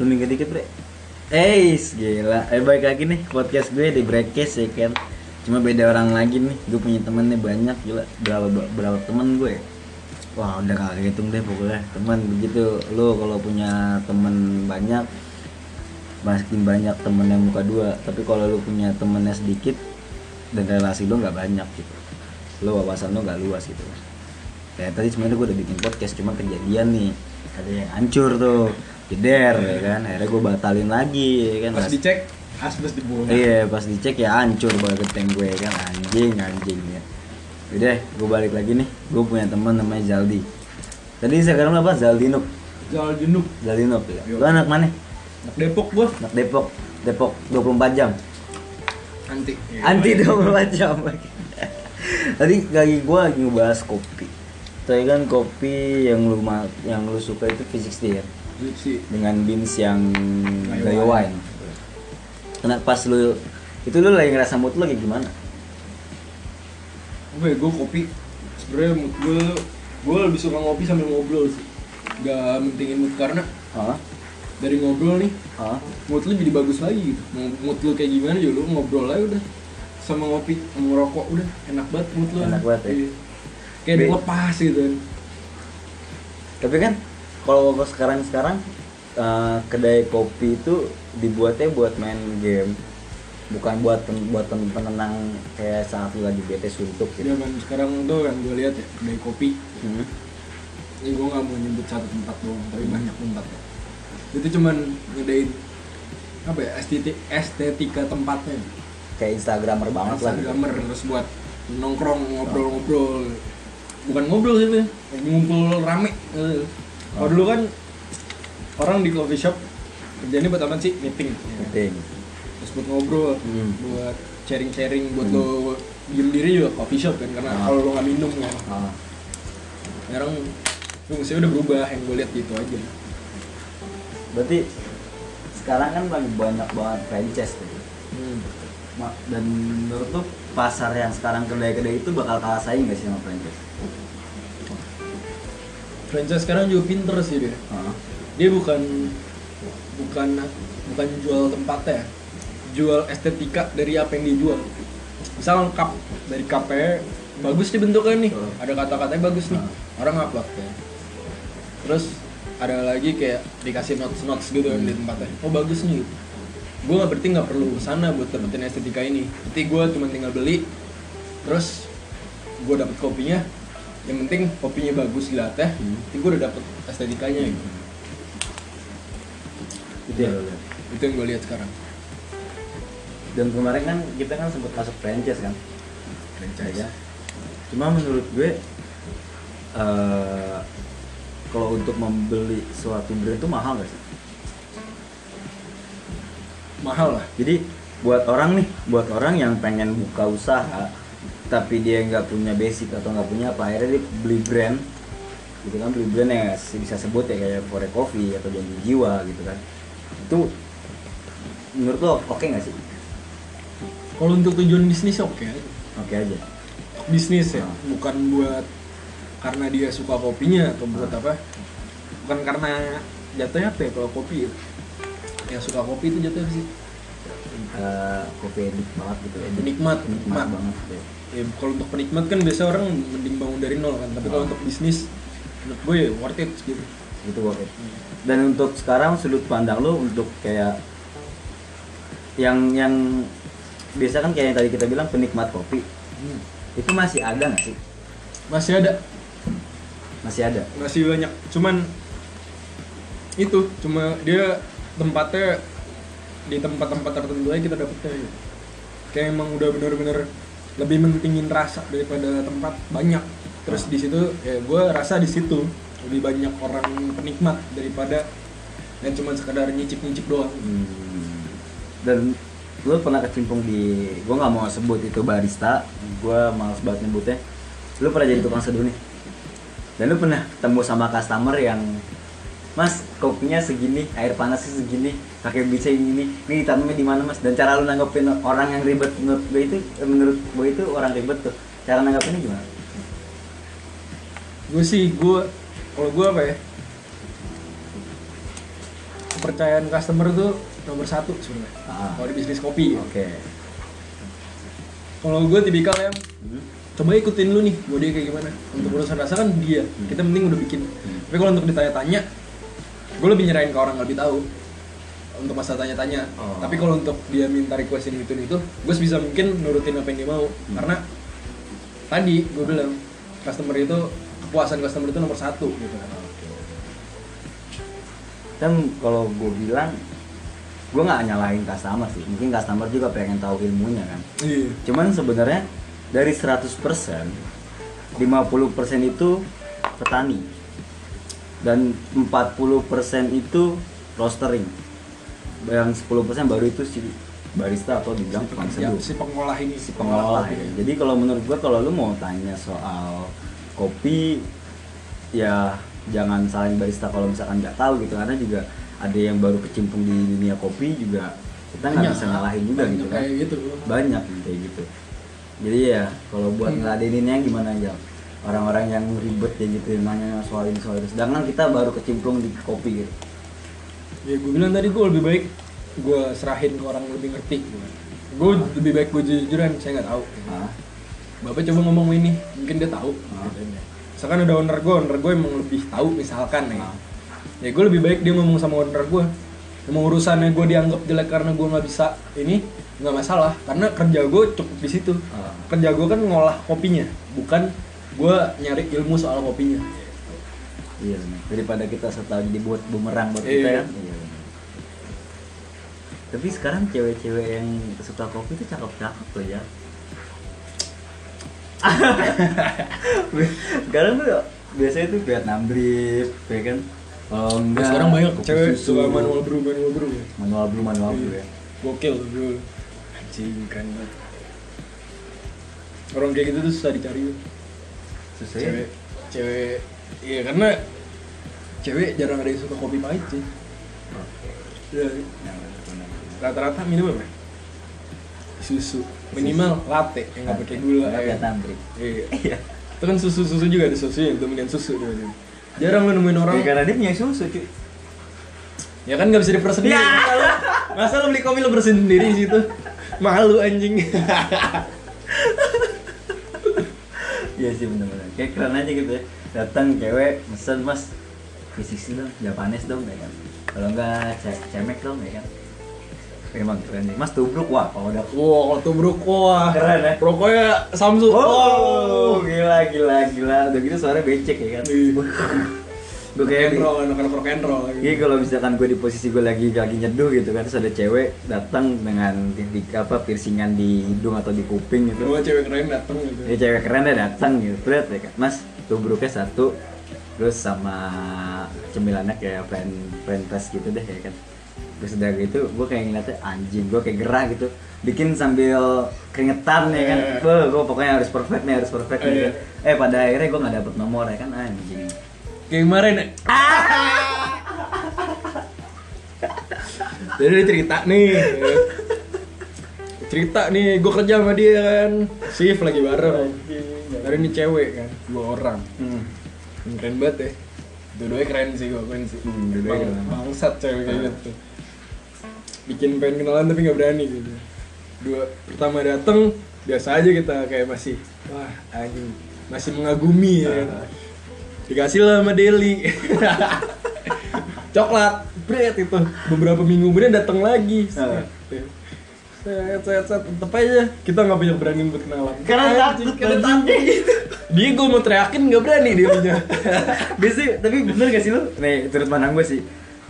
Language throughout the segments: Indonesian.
Lu minggir dikit bre. Eh gila. Eh baik lagi nih podcast gue di Breakcase ya kan Cuma beda orang lagi nih. Gue punya temen nih banyak gila. Berapa, berapa temen gue? Wah udah gak hitung deh pokoknya. Temen begitu. Lu kalau punya temen banyak Makin banyak temen yang muka dua. Tapi kalau lu punya temennya sedikit Dan relasi lu gak banyak gitu. Lu wawasan lu gak luas gitu. Kayak tadi sebenarnya gue udah bikin podcast Cuma kejadian nih. Ada yang hancur tuh Jeder ya kan Akhirnya gue batalin lagi ya kan Pas Pas- dicek asbes dibuang. Iya pas dicek ya hancur banget tank gue kan anjing anjing ya. Udah gue balik lagi nih gue punya teman namanya Zaldi. Tadi sekarang apa Zaldino Jual jenuk. Zaldino ya. Yo. Lu anak mana? Anak Depok gua. Anak Depok Depok 24 jam. Anti. Anti 24 jam. Tadi lagi gue lagi ngebahas kopi. Tadi kan kopi yang lu yang lu suka itu V60 ya. Dengan beans yang Gayo wine. Karena pas lu itu lu lagi ngerasa mood lu kayak gimana? Gue gue kopi. Sebenarnya mood gue gue lebih suka ngopi sambil ngobrol sih. Gak mentingin mood karena Hah? dari ngobrol nih Hah? mood lu jadi bagus lagi gitu. Mood lu kayak gimana juga lu ngobrol aja udah sama ngopi sama ngerokok udah enak banget mood lu Enak banget ya? Iya. kayak Be- lepas gitu kan Tapi kan kalau sekarang sekarang eh, kedai kopi itu dibuatnya buat main game, bukan buat pen- buat pen- penenang kayak saat lu lagi bete suntuk gitu. zaman sekarang tuh yang gue lihat ya kedai kopi Hmm. ini gue nggak mau nyebut satu tempat doang tapi banyak tempat itu cuman ngedain apa ya estetik estetika tempatnya Kayak instagramer banget lah. gitu. Instagramer terus buat nongkrong ngobrol-ngobrol bukan ngobrol sih ngumpul rame Eh. Kalau dulu kan orang di coffee shop kerjanya buat apa sih meeting Penting. terus buat ngobrol Hmm. buat sharing-sharing buat Hmm. lo diem diri juga coffee shop kan karena Ah. kalau lo nggak minum kan Ah, sekarang fungsinya udah berubah yang gue lihat gitu aja berarti sekarang kan lagi banyak banget franchise tuh. hmm. Ma- Dan menurut lu pasar yang sekarang kedai-kedai itu bakal kalah saing gak sih sama franchise? Franchise sekarang juga pinter sih dia. Ah, dia bukan bukan bukan jual tempatnya jual estetika dari apa yang dijual. Misal cup dari cupnya bagus nih bentuknya nih. Betul. ada kata-katanya bagus nih. Ah. orang upload ya. Terus ada lagi kayak dikasih notes notes gitu kan di Hmm. tempatnya. Oh bagus nih. Gue nggak berarti nggak perlu ke sana buat dapetin estetika ini. Berarti gue cuma tinggal beli terus gue dapet kopinya yang penting kopinya bagus di latte Hmm. nanti gue udah dapet estetikanya gitu itu ya itu yang gue lihat sekarang Dan kemarin kan kita kan sempat masuk franchise kan? franchise Ya. Cuma menurut gue eh kalau untuk membeli suatu brand itu mahal gak sih? mahal lah Jadi buat orang nih, buat orang yang pengen buka usaha tapi dia nggak punya basic atau nggak punya apa akhirnya dia beli brand gitu kan beli brand yang bisa sebut ya kayak Fore Coffee atau Janji Jiwa gitu kan itu menurut lo oke nggak sih kalau untuk tujuan bisnis oke aja. oke aja bisnis ya Ah. bukan buat karena dia suka kopinya atau buat apa bukan karena jatuhnya apa ya kalau kopi ya yang suka kopi itu jatuhnya sih Eh, kopi banget gitu edik. Penikmat, penikmat penikmat. banget gitu. Ya kalau untuk penikmat kan biasa orang mending bangun dari nol kan tapi kalau Ah. untuk bisnis menurut gue ya worth it gitu gitu worth it. dan untuk sekarang sudut pandang lo untuk kayak yang yang biasa kan kayak yang tadi kita bilang penikmat kopi Hmm. itu masih ada nggak sih masih ada masih ada masih banyak cuman itu cuma dia tempatnya di tempat-tempat tertentu aja kita dapetnya gitu. kayak emang udah bener-bener lebih mentingin rasa daripada tempat banyak. Terus di situ ya gue rasa di situ lebih banyak orang penikmat daripada yang cuma sekedar nyicip-nyicip doang. Hmm. dan lo pernah kecimpung di gue nggak mau sebut itu barista gue males banget nyebutnya. Lo pernah jadi tukang seduh nih? Dan lo pernah ketemu sama customer yang mas kopinya segini air panasnya segini pakai bisa ini. Ini ditanamnya di mana mas? Dan cara lo nanggepin orang yang ribet menurut gue itu menurut gue itu orang ribet tuh. Cara nanggepinnya gimana? Gue sih gue kalau gue apa ya? Kepercayaan customer tuh nomor satu sebenarnya Ah. kalau di bisnis kopi. Ya. Oke. kalau gue tipikal yang Hmm. coba ikutin lu nih mau dia kayak gimana. Untuk urusan rasa kan dia kita penting udah bikin. Tapi kalau untuk ditanya-tanya gue lebih nyerahin ke orang lebih tahu untuk masa tanya-tanya Oh. tapi kalau untuk dia minta requestin itu itu gue sebisa mungkin nurutin apa yang dia mau karena tadi gue bilang customer itu kepuasan customer itu nomor satu gitu Kan kalau gue bilang gue nggak nyalahin customer sih. Mungkin customer juga pengen tahu ilmunya kan. iya Cuman sebenarnya dari 100% 50% itu petani dan 40% itu roastering. Yang 10% baru itu si barista atau dibilang tukang ya, seduh. si pengolah ini si pengolah ya. Jadi kalau menurut gua kalau lu mau tanya soal kopi ya jangan salahin barista kalau misalkan nggak tahu gitu karena juga ada yang baru kecimpung di dunia kopi juga kita nggak bisa nyalahin juga Banyak gitu kan kayak gitu banyak kayak gitu jadi ya kalau buat Hmm. ngeladeninnya gimana aja orang-orang yang ribet ya gitu nanya soal ini soal itu. Sedangkan kita baru kecimpung di kopi gitu. Ya gue bilang tadi gue lebih baik gue serahin ke orang yang lebih ngerti. Gue lebih baik gue jujuran saya nggak tahu. Hah? bapak coba ngomong ini mungkin dia tahu. Ah. misalkan ada owner gue owner gue emang lebih tahu misalkan nih. Ah. ya gue lebih baik dia ngomong sama owner gue emang urusannya gue dianggap jelek karena gue nggak bisa ini nggak masalah. Karena kerja gue cukup di situ. Ah. kerja gue kan ngolah kopinya bukan gue nyari ilmu soal kopinya Iya benar. Daripada kita setelah dibuat bumerang buat kita Iya. kan. Iya. Tapi sekarang cewek-cewek yang suka kopi itu cakep-cakep loh ya. sekarang tuh biasanya tuh Vietnam drip, ya kan? Kalau enggak sekarang banyak cewek susu. suka manual brew manual brew ya manual brew manual brew ya. gokil tuh bro anjing banget orang kayak gitu tuh susah dicari. Susah ya? cewek cewek iya karena cewek jarang ada yang suka kopi pahit sih Oke. Ya, Nah, benar-benar. rata-rata minum apa susu minimal latte yang nggak pakai gula Karena ya. Drip. iya Iya. itu kan susu susu juga ada susu yang dominan susu dia. jarang lu nemuin orang Ya, karena dia punya susu cuy. ya kan nggak bisa diperes sendiri Ya. masa lu lu beli kopi lu bersihin sendiri di situ malu anjing Iya sih bener-bener. Kayak keren aja gitu ya. Datang cewek, mesen mas Fisiksi dong, Japanes dong ya kan. Kalau enggak ce- cemek dong ya kan. Emang keren nih Mas tubruk, wah kalau udah wow kalau tubruk wah. Keren ya? rokoknya Samsung. Oh, gila gila gila. Udah gitu suaranya becek ya kan Iya. Gue rock kayak and roll rock and roll Iya kalau misalkan gue di posisi gue lagi lagi nyeduh gitu kan Terus ada cewek datang dengan di- apa piercingan di hidung atau di kuping gitu Gua cewek keren dateng gitu Ya cewek keren deh datang gitu, lihat ya kan, Mas tubruknya satu, terus sama cemilannya kayak friend friend test gitu deh ya kan. Terus udah gitu, gue kayak ngeliatnya anjing, gue kayak gerah gitu, bikin sambil keringetan ya kan. Iya. Wah, gue pokoknya harus perfect nih, harus perfect nih. Iya. Eh pada akhirnya gue nggak dapet nomor ya kan, anjing. Kayak kemarin. Ya jadi dia cerita nih. Cerita nih gue kerja sama dia kan. Shift lagi bareng. Ada nih cewek kan dua orang. Hmm. keren banget ya. Dua-duanya keren sih gue keren sih. Hmm, dua-duanya Bang- keren. bangsat cewek kayak gitu. Bikin pengen kenalan tapi nggak berani gitu. Dua pertama dateng biasa aja kita kayak masih wah anjing. Masih mengagumi ya kan. Dikasih lah sama Deli. Coklat. Bread itu. Beberapa minggu kemudian datang lagi. Set set set. Tetep aja. Kita nggak banyak berani buat kenalan. Karena takut, karena takut. Gitu dia gue mau teriakin nggak berani dia punya. Biasanya, tapi bener gak sih lu? Nih, turut pandang gue sih.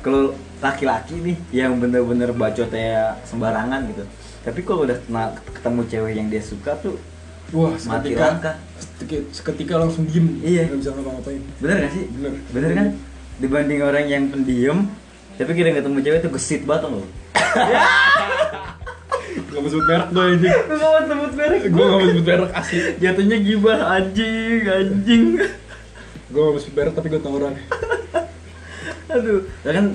Kalau laki-laki nih yang bener-bener bacotnya sembarangan gitu. Tapi kalau udah kena- ketemu cewek yang dia suka tuh wah Mati seketika langkah. seketika, langsung diem Iya. nggak bisa ngapa-ngapain Bener gak sih? Bener. Bener kan? Dibanding orang yang pendiam Tapi kira ketemu cewek tuh gesit banget loh nggak mau sebut merek gue Gue gak mau sebut merek gue nggak mau sebut merek asli Jatuhnya gibah anjing, anjing gue nggak mau sebut merek tapi gue tau orang Aduh, ya kan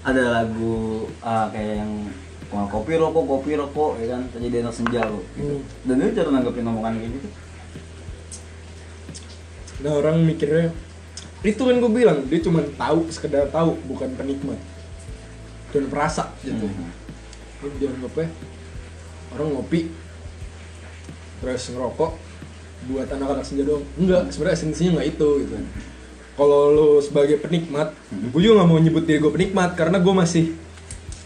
ada lagu ah, kayak yang Wah, kopi rokok, kopi rokok, ya kan? Jadi anak senja lo. Gitu. Hmm. Dan itu cara nanggepin omongan kayak gitu. nah orang mikirnya itu kan gue bilang dia cuma tahu sekedar tahu bukan penikmat dan perasa gitu Hmm. lu dianggapnya orang ngopi terus ngerokok buat anak-anak senja doang enggak sebenarnya esensinya nggak itu gitu kalau lu sebagai penikmat Hmm. gue juga nggak mau nyebut diri gue penikmat karena gue masih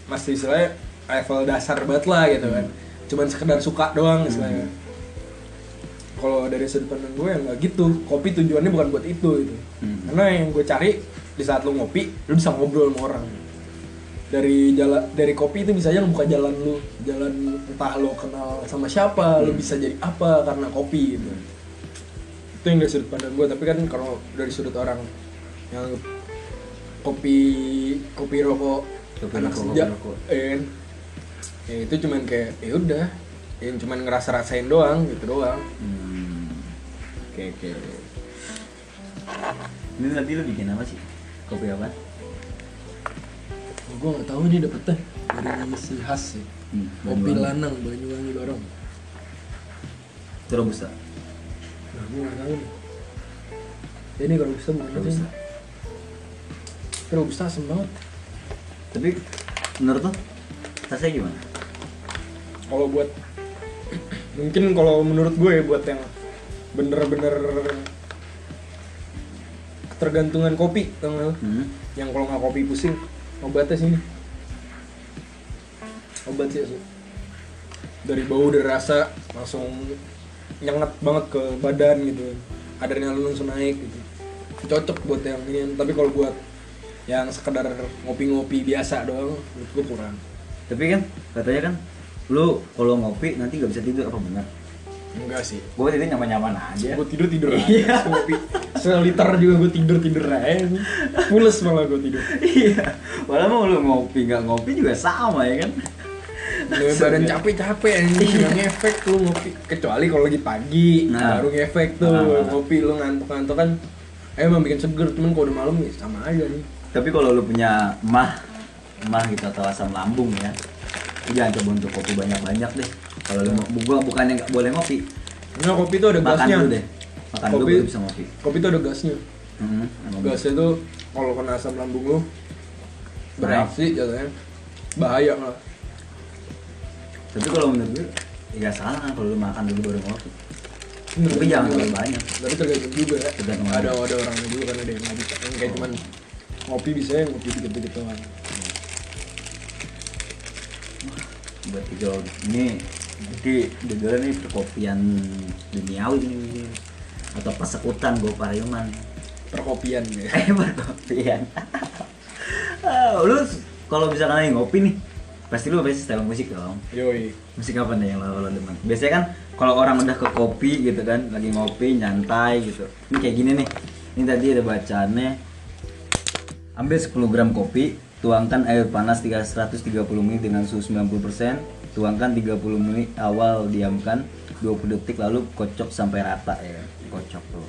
masih istilahnya level dasar banget lah gitu kan. Cuman sekedar suka doang istilahnya. Kalau dari sudut pandang gue ya nggak gitu kopi tujuannya bukan buat itu gitu. Hmm. karena yang gue cari di saat lu ngopi lu bisa ngobrol sama orang. Dari jalan dari kopi itu bisa aja ngebuka jalan lu. Jalan entah lo kenal sama siapa lu bisa jadi apa karena kopi gitu. Itu yang dari sudut pandang gue. Tapi kan kalau dari sudut orang yang kopi kopi rokok Kopi anak rokok, senja rokok. ya kan? Ya itu cuman kayak ya udah yang cuman ngerasa rasain doang gitu doang Hmm. Oke oke. Ini tadi lu bikin apa sih? Kopi apa? gue nggak tahu nih dapetnya dari si khas sih Hmm, kopi lanang banyuwangi bareng Itu robusta. nah gue nggak tahu nih ini kalau bisa bukan Robusta. kalau bisa asem banget Tapi menurut lo rasanya gimana? Kalau buat mungkin kalau menurut gue ya buat yang bener-bener ketergantungan kopi tau? Hmm. yang kalau nggak kopi pusing obatnya sini obat sih Su. dari bau dari rasa langsung nyengat banget ke badan gitu adrenalin langsung naik gitu cocok buat yang ini tapi kalau buat yang sekedar ngopi-ngopi biasa doang menurut gue kurang Tapi kan katanya kan lu kalau ngopi nanti gak bisa tidur apa benar? enggak sih Gue tidur nyaman-nyaman aja. gue tidur tidur Iya. ngopi seliter juga gue tidur tidur aja pules malah gue tidur Iya. Walau mau lu ngopi nggak ngopi juga sama ya kan? Gue badan capek-capek anjing nggak ngefek tuh ngopi kecuali kalau lagi pagi Nah. baru ngefek tuh Nah. ngopi lu ngantuk-ngantuk kan emang bikin seger cuman kalau udah malam ya sama aja nih Tapi kalau lu punya mah mah gitu atau asam lambung ya, lu jangan coba untuk kopi banyak-banyak deh. Kalau lu mau, gua bukannya nggak boleh ngopi, nah kopi tuh ada makan gasnya dulu deh. Makan dulu Kopi- baru bisa ngopi. kopi tuh ada gasnya Hmm, gasnya tuh kalau kena asam lambung lu bereaksi jatuhnya bahaya malah Tapi kalau menurut gue, ya salah kan kalau lu makan dulu baru ngopi. Bener, Tapi jangan terlalu banyak. tapi tergantung juga ya Tergantung ada orang. ada orangnya juga kan ada yang nggak bisa yang kayak cuman ngopi bisa ya ngopi dikit-dikit doang buat tiga ini jadi judulnya nih perkopian duniawi ini. Atau persekutan gue parayuman perkopian ya? Eh perkopian. Ah, lu kalau misalkan lagi ngopi nih pasti lu pasti style musik dong. Yoi. Musik apa nih yang lo, lo demen? Biasanya kan kalau orang udah ke kopi gitu kan lagi ngopi nyantai gitu. Ini kayak gini nih. Ini tadi ada bacaannya. Ambil 10 gram kopi tuangkan air panas 130 ml dengan suhu 90% tuangkan 30 menit awal diamkan 20 detik lalu kocok sampai rata ya. Kocok tuh.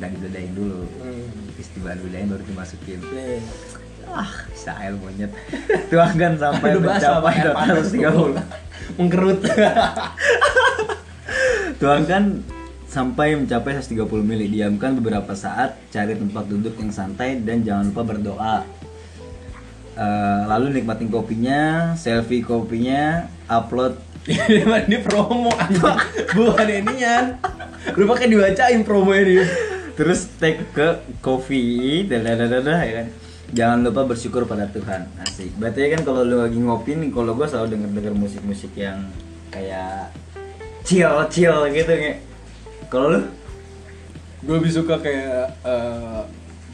Dan dibedain dulu. Hmm. istilah dibedain baru dimasukin. Nih. ah Israel monyet. Tuangkan sampai basah mencapai 230 mengkerut. Tuangkan sampai mencapai 130 ml. Diamkan beberapa saat, cari tempat duduk yang santai dan jangan lupa berdoa. Eh, lalu nikmatin kopinya, selfie kopinya, upload. ini ini promo bukan inian lu pakai dibacain promo ini Terus tag ke coffee, dadadadada ya kan. Jangan lupa bersyukur pada Tuhan. Asik. Berarti kan kalau lu lagi ngopi nih, kalau gua selalu denger denger musik-musik yang kayak chill chill gitu kayak. Kalau lu? gue lebih suka kayak eh,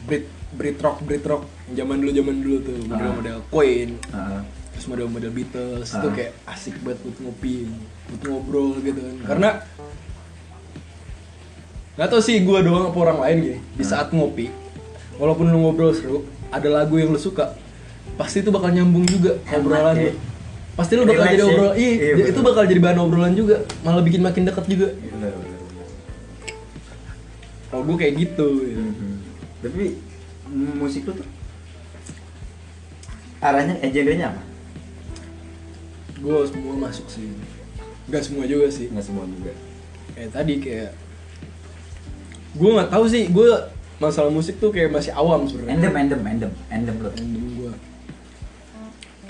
Brit Brit rock Brit rock zaman dulu zaman dulu tuh model model Queen Heeh. terus model model Beatles itu Ah. kayak asik banget buat ngopi buat ngobrol gitu kan karena nggak tau sih gue doang apa orang lain gitu di saat ngopi walaupun lu ngobrol seru ada lagu yang lu suka pasti itu bakal nyambung juga obrolan ya. lu pasti lu bakal jadi ya. obrol iya, Iya, itu bakal jadi bahan obrolan juga malah bikin makin dekat juga bener. kalau gue kayak gitu gitu. Mhm. Tapi mm, musik lu tuh arahnya eh genrenya apa? gue semua masuk sih nggak semua juga sih Enggak semua juga. kayak tadi kayak gue nggak tahu sih gue masalah musik tuh kayak masih awam sebenarnya Endem, endem, endem, endem lu. Random gue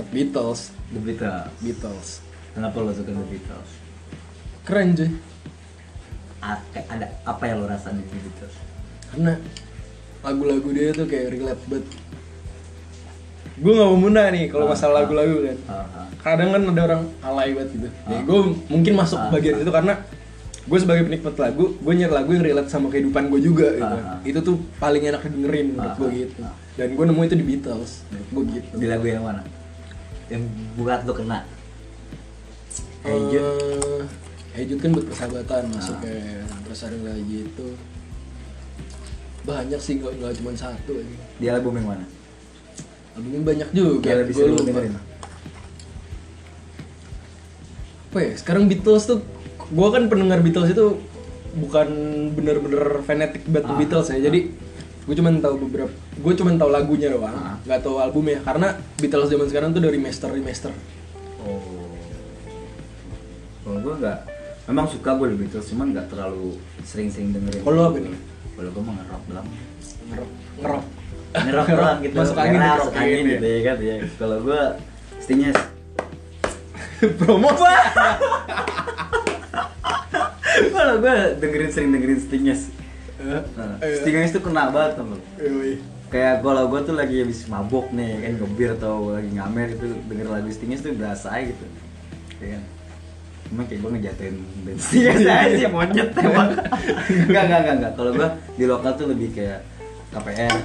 Beatles The Beatles. Beatles Kenapa lo suka The Beatles? keren cuy ada apa yang lo rasain di The Beatles? karena lagu-lagu dia tuh kayak relate banget gue nggak mau muna nih kalau Ah, masalah ah. lagu-lagu kan. Ah, kadang kan ada orang alay banget gitu. Ya gue mungkin masuk bagian itu karena gue sebagai penikmat lagu gue nyari lagu yang relate sama kehidupan gue juga gitu. itu tuh paling enak didengerin menurut gue gitu. Dan gue nemu itu di Beatles gue gitu. Di lagu yang mana? Yang buat lo kena? Hey Jude. Eh, Hey Jude kan buat persahabatan Ah. masuk kayak terus ada lagi itu. Banyak sih nggak nggak cuma satu ini Di album yang mana? Albumnya banyak juga gue seru lupa dengerin. apa ya sekarang Beatles tuh gue kan pendengar Beatles itu bukan bener-bener fanatik banget Ah, Beatles ya jadi gue cuma tahu beberapa gue cuma tahu lagunya doang Ah. nggak tahu albumnya karena Beatles zaman sekarang tuh dari remaster remaster Oh. Kalau gue nggak, memang suka gue The Beatles, cuman nggak terlalu sering-sering dengerin. Kalau apa nih? Kalau gue mah ngerok doang. ngerok ngerok Ngerok doang gitu. masuk angin Kayak ngerok masuk angin gitu ya kan ya. Kalau gue Stinges. promo pak Kalau gue dengerin sering dengerin Nah, eh, Stinges tuh kena banget yoi. Kayak kalau gue tuh lagi habis mabok nih kan ngebir atau lagi ngamer itu denger lagu Stinges tuh berasa aja gitu. Ya kan? Emang kayak gue ngejatuhin band Stinges aja sih monyet emang. Enggak enggak enggak enggak. Kalau gue di lokal tuh lebih kayak KPR,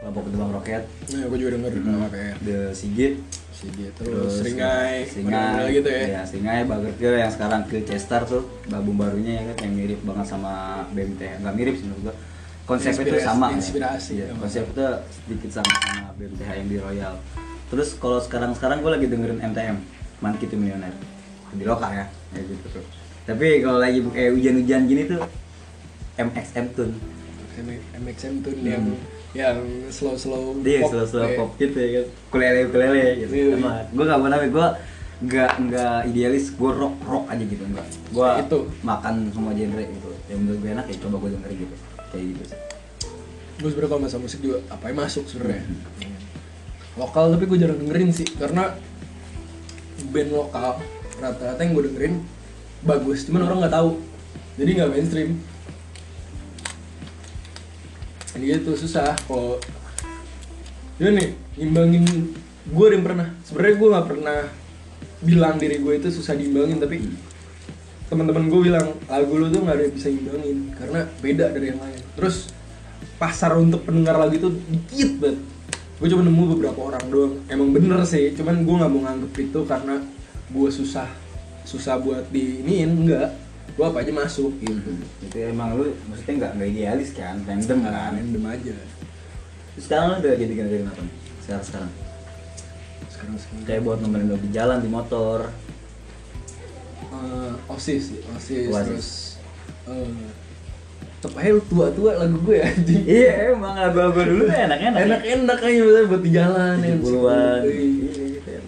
Kelompok Ketebang Roket, nah gue juga denger Hmm. The Sigit, si dia terus seringai Seringai model-model gitu ya Iya, Seringai, Burger Kill yang sekarang ke Chester tuh, album barunya ya kan yang mirip banget sama BMTH. Enggak mirip sih menurut gua. Konsepnya itu sama. ya. inspirasi, Iya, ya. konsepnya sedikit sama sama BMTH yang di Royal. Terus kalau sekarang-sekarang gua lagi dengerin MTM, Monkey to Millionaire. Di lokal ya, kayak gitu tuh. Tapi kalau lagi kayak hujan-hujan gini tuh MXM Tune. MXM tuh Hmm. Yang slow slow Dia slow slow pop gitu ya kan. Kulele kulele gitu. Iya, iya. Gua gak mau namanya gua nggak nggak idealis gue rock rock aja gitu enggak gue Itu. makan semua genre gitu yang menurut gue enak ya coba gue dengerin gitu kayak gitu sih gue sebenernya kalau masalah musik juga apa yang masuk sebenarnya Hmm. lokal tapi gue jarang dengerin sih karena band lokal rata-rata yang gue dengerin bagus cuman orang nggak tahu jadi nggak mainstream jadi itu susah kalau ini nih ngimbangin gue yang pernah. Sebenarnya gue nggak pernah bilang diri gue itu susah diimbangin tapi teman-teman gue bilang lagu lu tuh nggak ada yang bisa imbangin karena beda dari yang lain. Terus pasar untuk pendengar lagu itu dikit banget. Gue cuma nemu beberapa orang doang. Emang bener sih cuman gue nggak mau nganggep itu karena gue susah susah buat diinin enggak gue apa aja masuk gitu. Itu emang lu maksudnya nggak nggak idealis kan random kan. random aja. Terus sekarang lu udah jadi dengerin apa nih? Sekarang sekarang? Sekarang sekarang. Kayak buat nemenin lu di jalan di motor. Eh, osis osis, Oasis. terus eh tetep aja tua-tua lagu gue anjing. Iya emang lagu-lagu dulu enak-enak ya. enak-enak aja misalnya buat di jalan ya, 70-an Iya. gitu ya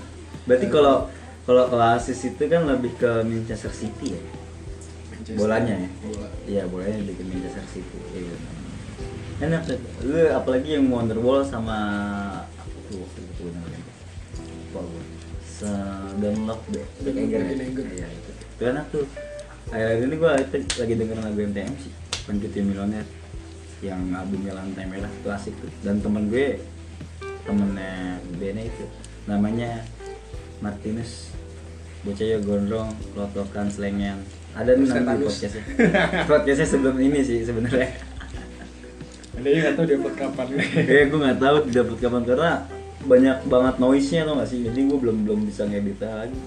berarti kalau kalau Oasis itu kan lebih ke Manchester City ya Manchester. bolanya ya? Bola. iya bolanya ke Manchester City. Iya enak tuh. Lu apalagi yang Wonderwall sama apa tuh waktu itu dengerin lupa gue Dunlop deh. Egger. iya itu. Itu enak tuh. Akhir-akhir ini gue lagi dengerin lagu MTM sih. Pencuti Millionaire. Yang albumnya Lantai Merah klasik tuh. Dan temen gue temennya bandnya itu. Namanya Martinus bocahnya gondrong lotokan selengean ada nih nanti podcastnya. Podcastnya sebelum ini sih sebenarnya. Ada yang nggak tahu dia buat kapan. Eh gue nggak tahu dapat kapan karena banyak banget noise nya tau gak sih? Jadi gue belum belum bisa ngedit lagi.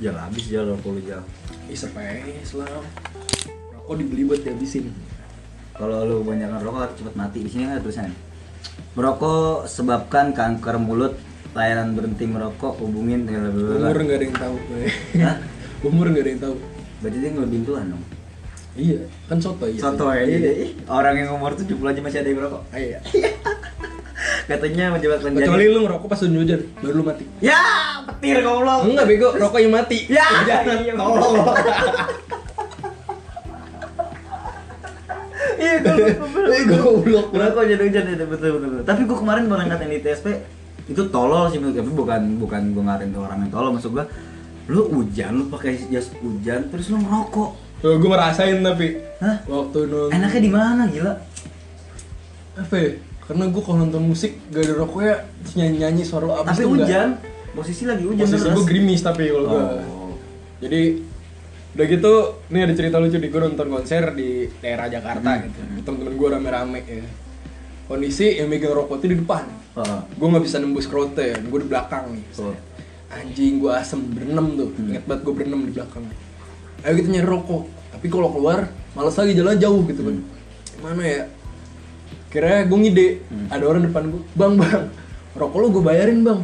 Jalan habis jalan 20 jam isep aja Islam rokok dibeli buat dihabisin. Kalau lu banyak rokok cepet mati di sini kan ada tulisannya merokok sebabkan kanker mulut layanan berhenti merokok hubungin dengan umur nggak ada yang tahu Hah? umur nggak ada yang tahu. Berarti dia ngelebihin Tuhan dong? Iya kan soto ya Soto ya, ih, orang yang umur 70 aja masih ada yang merokok iya. Katanya menjawab menjadi kecuali lu ngerokok pas hujan baru lu mati. Ya, petir goblok. Enggak bego rokok yang mati. Ya, jangan iya, goblok. Iya, goblok. Eh, goblok. Rokok jadi hujan itu betul betul. betul. Tapi gua kemarin baru ngatain di TSP itu tolol sih menurut gue. tapi bukan bukan gua ngatain ke orang yang tolol maksud gua lu hujan lu pakai jas hujan terus lu ngerokok Tuh, gue ngerasain tapi Hah? waktu nonton enaknya di mana gila apa ya? Karena gue kalau nonton musik gak ada rokoknya terus nyanyi-nyanyi suara lo abis tapi hujan posisi lagi hujan Posisi gue gerimis tapi kalau gue Oh. Jadi udah gitu, nih ada cerita lucu di gue nonton konser di daerah Jakarta Hmm. gitu. Temen-temen gue rame-rame ya. Kondisi yang megang rokok itu di depan. Oh. Gue nggak bisa nembus krote, gue di belakang nih. Anjing gue asem berenam tuh, Hmm. inget banget gue berenam di belakang. Ayo kita nyari rokok, tapi kalau keluar males lagi jalan jauh gitu kan. Mana ya? Kira gue ngide, Hmm. ada orang depan gue, bang bang, rokok lu gue bayarin bang.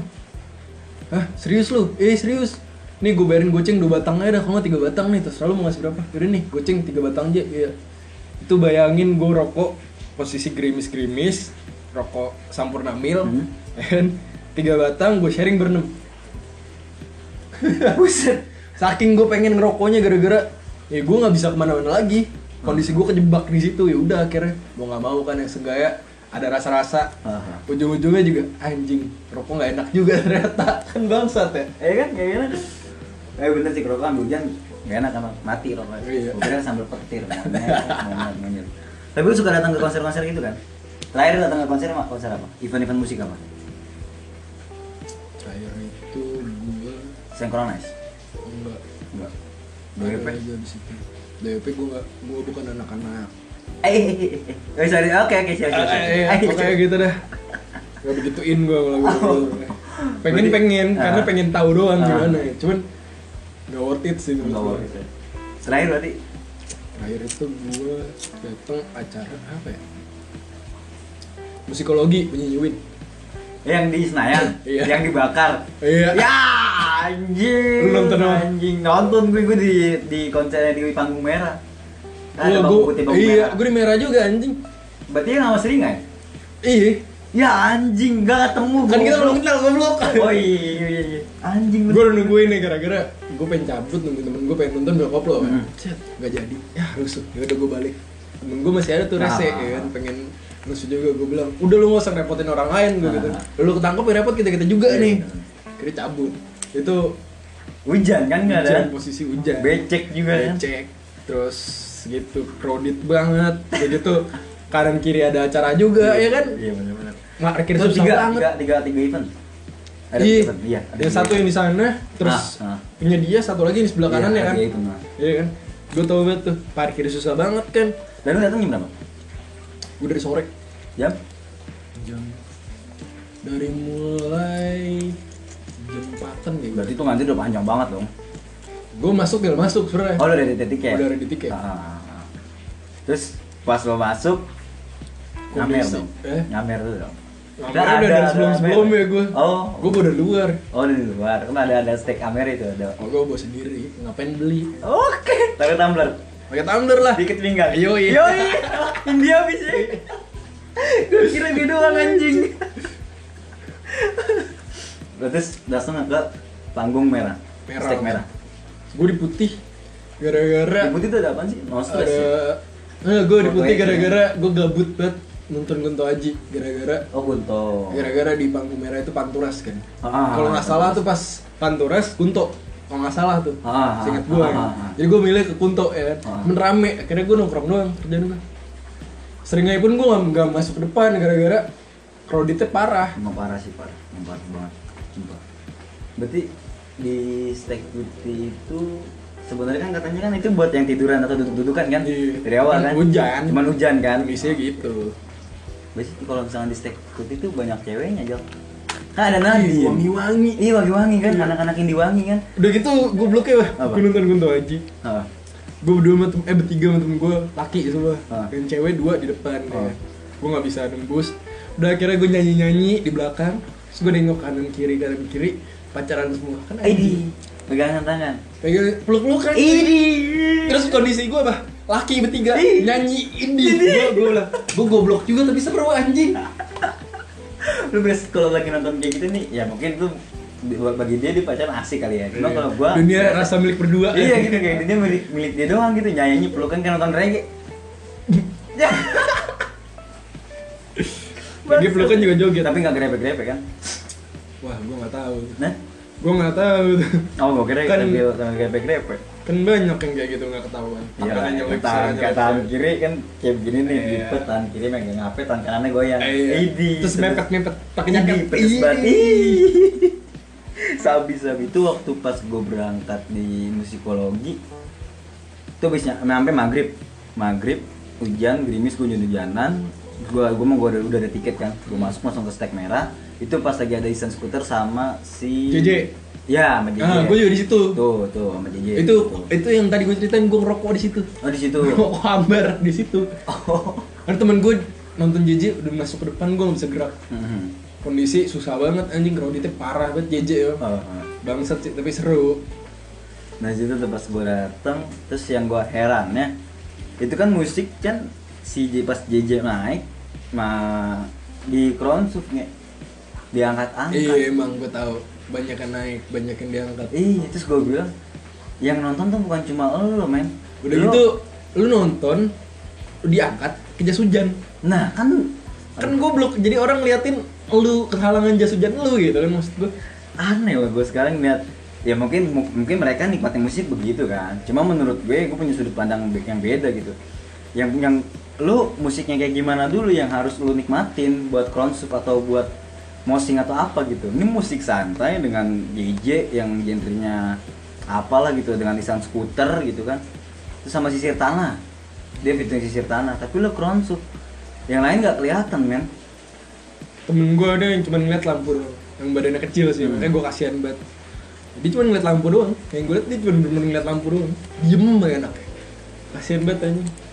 Hah serius lu? Eh serius? Nih gue bayarin goceng dua batang aja dah, kalau tiga batang nih, terus lu mau ngasih berapa? Yaudah nih, goceng tiga batang aja, iya. Itu bayangin gue rokok posisi gerimis-gerimis, rokok sampurna mil, Hmm. and tiga batang gue sharing berenam. Buset. Saking gue pengen ngerokoknya gara-gara ya gue nggak bisa ke mana-mana lagi. Kondisi gue kejebak di situ ya udah akhirnya mau nggak mau kan yang segaya ada rasa-rasa Aha. ujung-ujungnya juga anjing rokok nggak enak juga ternyata kan bangsat ya Eh kan kayak gini. Eh bener sih kalau kan hujan gak enak kan mati rokok. Iya. Gua kira sambil petir monyet, monyet. Tapi lu suka datang ke konser-konser gitu kan? Terakhir datang ke konser? Konser apa? Event-event musik apa? terakhir itu gue Synchronize. enggak Enggak. DWP. aja di situ DWP gue nggak gue bukan anak-anak Eh. Oh, sorry. Oke, oke, siap, siap, siap. Eh, Eh, pokoknya siap. gitu dah Gak begituin gue kalau gue Pengen Berarti- pengen karena Ah. pengen tahu doang Ah. gimana ya Cuman gak worth it sih menurut Enggak gua. worth it ya. Terakhir berarti Terakhir itu gue datang acara apa ya? Musikologi penyanyi Win yang di Senayan, Iya. yang dibakar. Iya Ya, anjing. Lu nonton apa? Anjing, nonton gue gue di di konser di panggung merah. Ada Gua, bangku gua, putih iya, merah. gue di merah juga anjing Berarti yang sama seringai? Iya Ya anjing, gak ketemu. Kan kita belum kenal goblok Oh iya, iya, iya. Anjing Gue udah nungguin nih gara-gara gue pengen cabut nungguin temen gue pengen nonton bokap lo kan Hmm. Set, gak jadi Ya rusuh, ya udah gue balik Temen gue masih ada tuh rese Ah. ya kan Pengen rusuh juga gue bilang Udah lu gak usah repotin orang lain gue gitu Ah. Lu ketangkep ya repot kita-kita juga Iya, nih bener. Kira cabut Itu Hujan kan nggak ada? posisi hujan Becek juga kan? Becek Terus gitu crowded banget Jadi tuh kanan kiri ada acara juga ya kan Iya benar-benar. Parkir susah tiga, banget tiga, tiga, tiga event. Ada Iya, event, iya. ada yang satu yang di sana, terus Ah, ah. Punya dia satu lagi di sebelah Iya, kanan ya kan? nah. Iya kan? Gue tau banget tuh, parkir susah banget kan? Dan lu datang jam berapa? Gue dari sore Jam? jam dari mulai jam empatan kayak Berarti tuh ngantri udah panjang banget dong. Gue masuk tinggal masuk sebenarnya. Oh, udah ada titik ya? Udah ada di tiket. Ah, ah, ah. Terus pas lo masuk ngamer dong. eh? Ngamer tuh dong. Ngamer Kan udah dari sebelum-sebelum Amer. ya gue. Oh. Gue udah luar. Oh, di luar. Kan ada ada steak Amer itu ada. Oh, gue bawa sendiri. Ngapain beli? Oke. Taruh tumbler. Pakai tumbler lah. Dikit pinggang. Yoi. Yoi. India bisa. Gue kira gitu doang anjing. Terus datang ke panggung merah. Merah. Steak merah. Gue di putih. Gara-gara Di putih itu ada apaan sih? No stress ya? ada eh, gue di putih gara-gara gue gabut banget nonton Gunto Aji gara-gara Oh, Gunto. gara-gara di panggung merah itu Panturas kan Ah, kalau nggak salah tuh pas Panturas Kunto kalau nggak salah tuh Ah, ah, gue ah, ah, ah. jadi gue milih ke Kunto ya kan Ah. Men rame akhirnya gue nongkrong doang kerjaan gue seringnya pun gue nggak masuk ke depan gara-gara crowdednya parah Emang parah sih parah, emang parah banget. Sumpah. Berarti di steak putih itu sebenarnya kan katanya kan itu buat yang tiduran atau duduk-dudukan kan? Iya. Dari awal Kan kan? hujan. Cuman hujan kan? kondisinya gitu Biasanya kalau misalnya di steak putih itu banyak ceweknya, Jal. Kan ada Nadine. wangi-wangi Iya, wangi-wangi kan, anak-anak yang diwangi kan. udah gitu gue wah Apa? gue nonton Gunto Aji gue berdua sama tem- eh bertiga sama temen gue laki semua yang cewek dua di depan Oh. ya. gue nggak bisa nembus udah akhirnya gue nyanyi nyanyi di belakang terus gue nengok kanan kiri kanan kiri pacaran semua kan Idi, pegangan tangan. pegang peluk pelukan Idi. terus kondisi gue apa laki bertiga Ih. nyanyi ini gue gue bilang gue goblok juga tapi seru anjing lu biasa kalau lagi nonton kayak gitu nih, ya mungkin tuh bagi dia dia pacaran asik kali ya. Cuma kalau gua dunia rasa milik berdua iya gitu kayak dia milik milik dia doang gitu nyanyi pelukan kan nonton reggae Dia pelukan juga joget. Tapi nggak grepe-grepe kan? Wah, gua nggak tahu. Nah, Gua nggak tahu. oh gue kira Kan- sambil grepe-grepe. kan banyak yang kayak gitu nggak ketahuan. Iya, tangan nyelip. tangan kiri kan kayak begini nih, Iya. lipet tangan kiri megang HP, tangan kanannya goyang. Iya. Idi, Terus mepet mepet pakai jaket. banget. Ih. Sabi-sabi itu waktu pas gue berangkat di musikologi itu bisnya sampai maghrib maghrib hujan gerimis gue hujan-hujanan gue gue mau gue udah, udah ada tiket kan gue masuk langsung ke stek merah itu pas lagi ada Isan skuter sama si JJ. ya sama JJ Ah, gua juga di situ. tuh tuh sama JJ Itu Tuh. itu yang tadi gue ceritain gue ngerokok di situ. oh di situ Ngerokok hambar di situ. oh Karena temen gue nonton JJ udah masuk ke depan gue nggak bisa gerak. Mhm. Kondisi susah banget anjing kreditnya parah banget JJ ya. Oh, oh. Bangsat sih tapi seru. Nah situ tuh pas gue dateng, terus yang gue heran ya, itu kan musik kan si J, pas JJ naik, mah di Kronsuf nih, diangkat-angkat. Iya emang gue tahu banyak yang naik, banyak yang diangkat. Iya, terus gue bilang, yang nonton tuh bukan cuma lo men. Udah Lo- gitu lu nonton lu diangkat ke jas hujan. Nah kan, Kan goblok jadi orang liatin lu kehalangan jas hujan lu gitu kan maksud gue. aneh loh gue sekarang lihat ya mungkin mu- mungkin mereka nikmatin musik begitu kan cuma menurut gue gue punya sudut pandang yang beda gitu yang yang lu musiknya kayak gimana dulu yang harus lu nikmatin buat konsep atau buat mosing atau apa gitu? Ini musik santai dengan JJ yang genrenya apalah gitu dengan lisan skuter gitu kan. Terus sama sisir tanah. Dia fitur sisir tanah tapi lu konsep yang lain nggak kelihatan men. Temen gue ada yang cuma ngeliat lampu doang. Yang badannya kecil sih, Hmm. makanya gue kasihan banget. Dia cuma ngeliat lampu doang. Yang gue liat dia cuma bener-bener ngeliat lampu doang. Diem banget enak. Kasihan banget anjing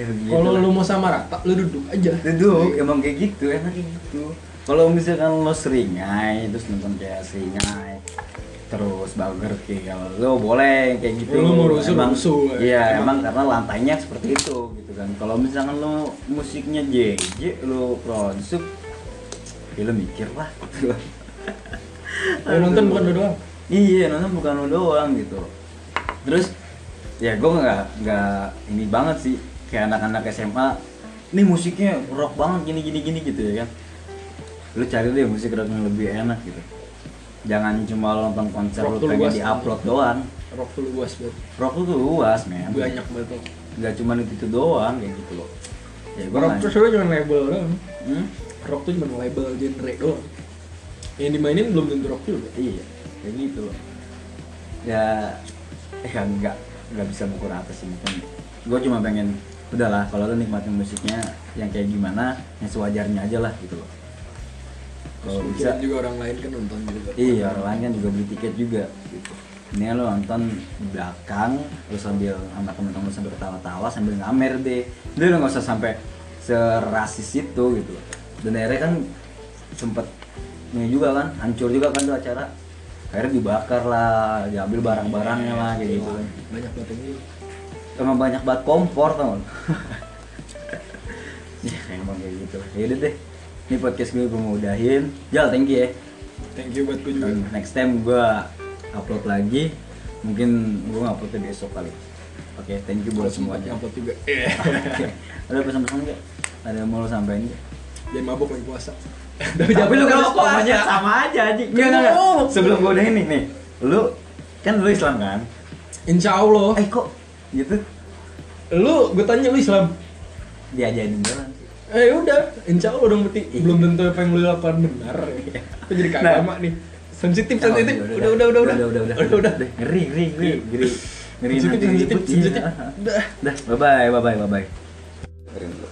ya, begitu kalau lu mau sama rata lu duduk aja. Duduk emang kayak gitu enaknya gitu. Kalau misalkan lo seringai terus nonton kayak seringai terus Burger King kalau lo boleh kayak gitu. Lo mau rusuh, emang rusuh, iya emang. emang karena lantainya seperti itu gitu kan. Kalau misalkan lo musiknya JJ lo produk ya lo mikir lah gitu. Yang nonton bukan lu doang? Iya nonton bukan lo doang gitu. Terus ya gue nggak nggak ini banget sih kayak anak-anak SMA ini musiknya rock banget gini gini gini gitu ya kan. Lu cari deh musik rock yang lebih enak gitu. Jangan cuma lo nonton konser Rock lu pengen luas. di upload doang. Rock tuh luas banget rock tuh luas men. Banyak banget nggak cuma itu, itu doang kayak gitu loh. Ya rock tuh sebenarnya cuma label doang. Hmm? rock tuh cuma label genre doang. Yang dimainin belum tentu rock juga. Iya kayak gitu loh. Ya eh nggak nggak bisa pukul rata sih mungkin gue cuma pengen udahlah kalau lo nikmatin musiknya yang kayak gimana yang sewajarnya aja lah gitu loh. Kalau bisa juga orang lain kan nonton juga. Iya orang lain kan juga beli tiket juga gitu. Ini lo nonton di belakang lo sambil sama temen-temen lo sambil ketawa-tawa sambil ngamer deh. Udah lo nggak usah sampai serasis itu gitu dan akhirnya kan sempet ini juga kan hancur juga kan tuh acara. Akhirnya dibakar lah diambil barang-barangnya lah kayak gitu kan. Banyak banget emang banyak banget kompor tau nggak? ya emang kayak gitu. Ya udah deh. Ini podcast gue gue mau udahin. Jal thank you ya. Thank you buat gue juga. Next time gue upload lagi. Mungkin gue uploadnya besok kali. Oke thank you buat semuanya. upload juga. Oke. ada pesan-pesan nggak? Ada yang mau lo sampaikan nggak? Jangan mabuk lagi puasa. Tapi lu kalau ngomongnya sama aja enggak enggak. Ngomong. sebelum gue udahin nih nih. Lu kan lu Islam kan? Insya Allah. Eh kok gitu. Lu gue tanya lu Islam. Diajarin jalan. Eh udah. Insya Allah dong berarti Iya. belum tentu apa yang lu lakukan benar. Itu jadi Nah. kagama nih. Sensitif sensitif. udah udah udah udah udah udah udah. udah udah ngeri ngeri ngeri ngeri. Ngeri sensitif sensitif iya. sensitif. Udah dah bye bye bye bye bye bye